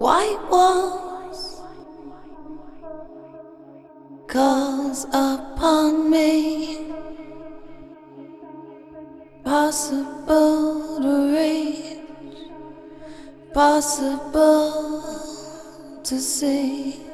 White walls calls upon me. Possible to reach, possible to see.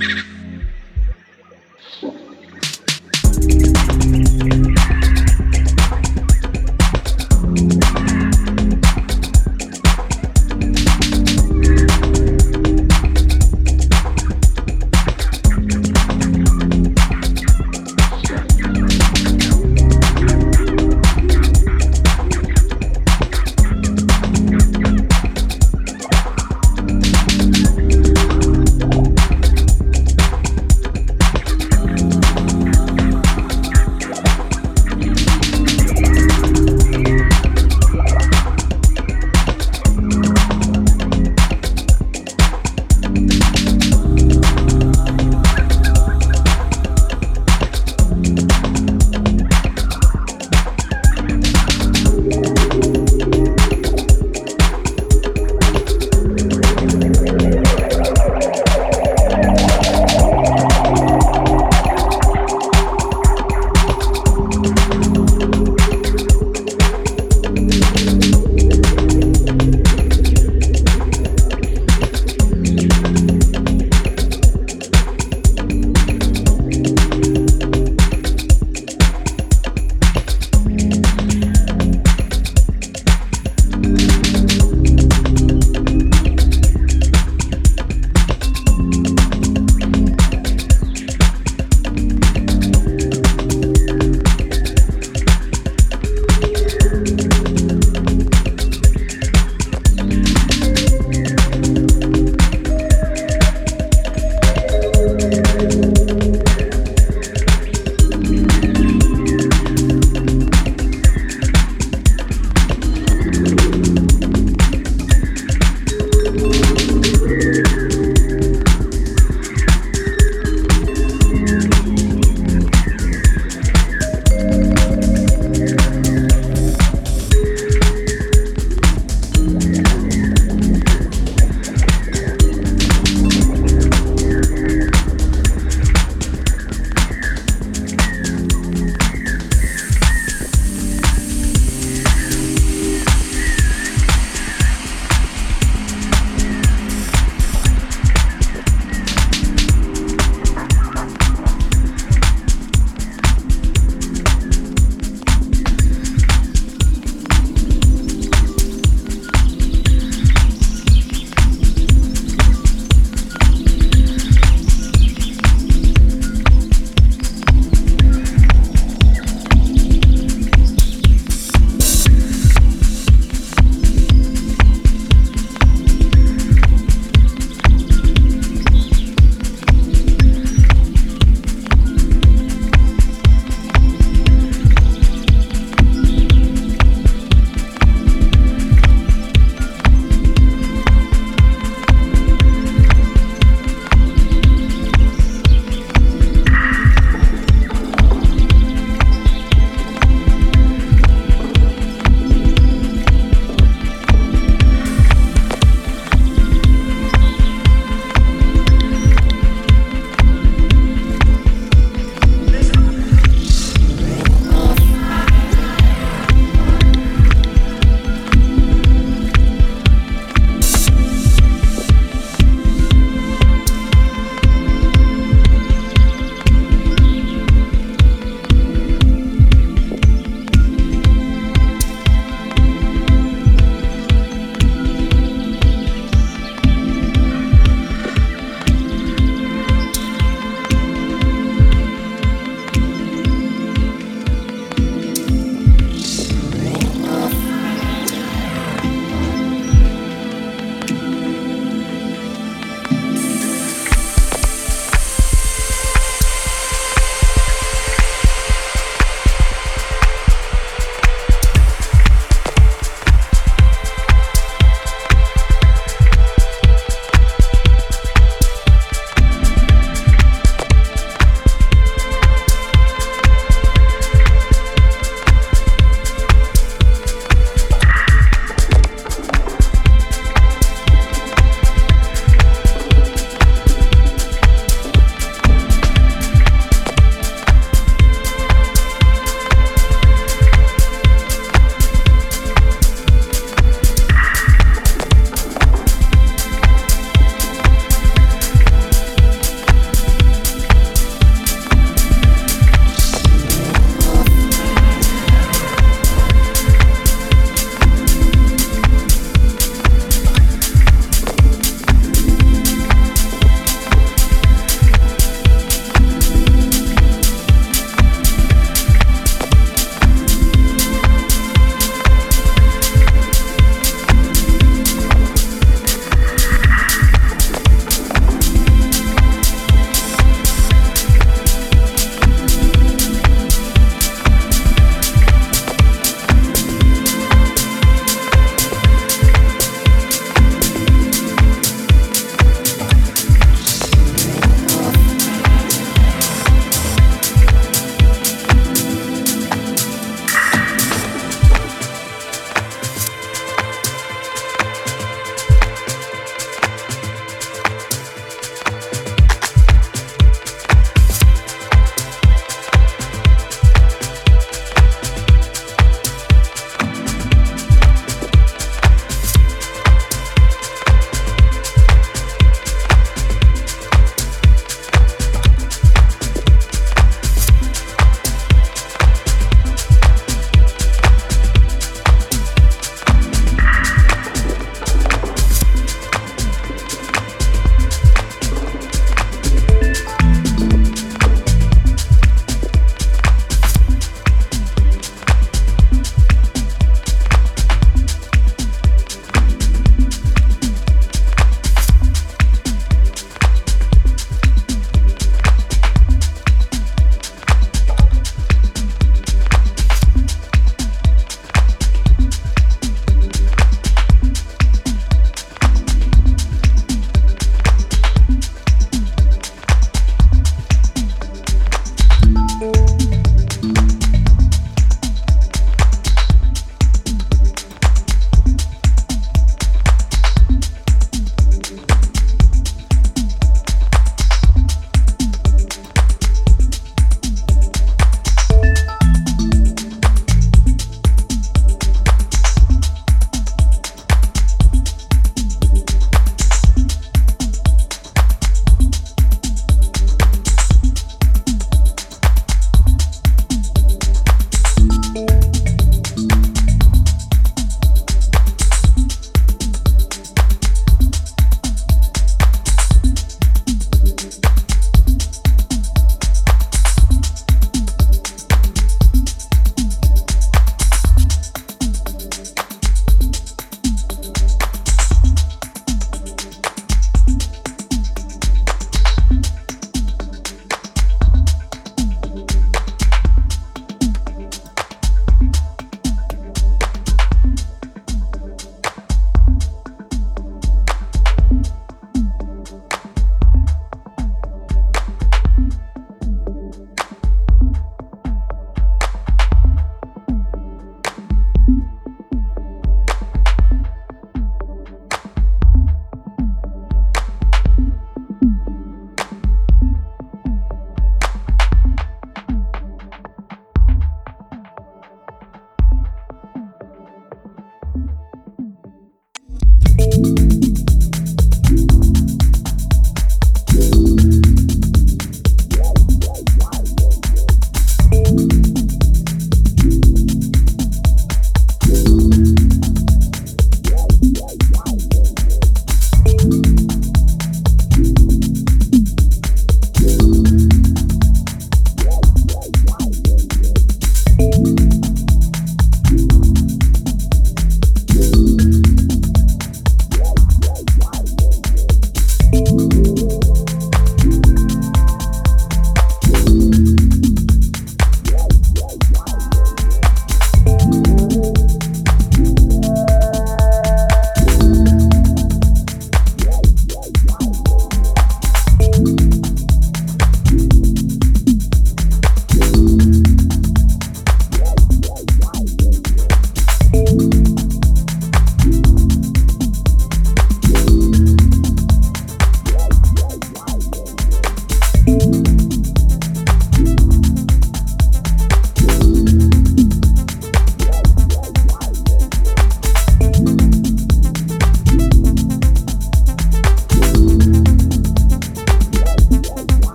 you.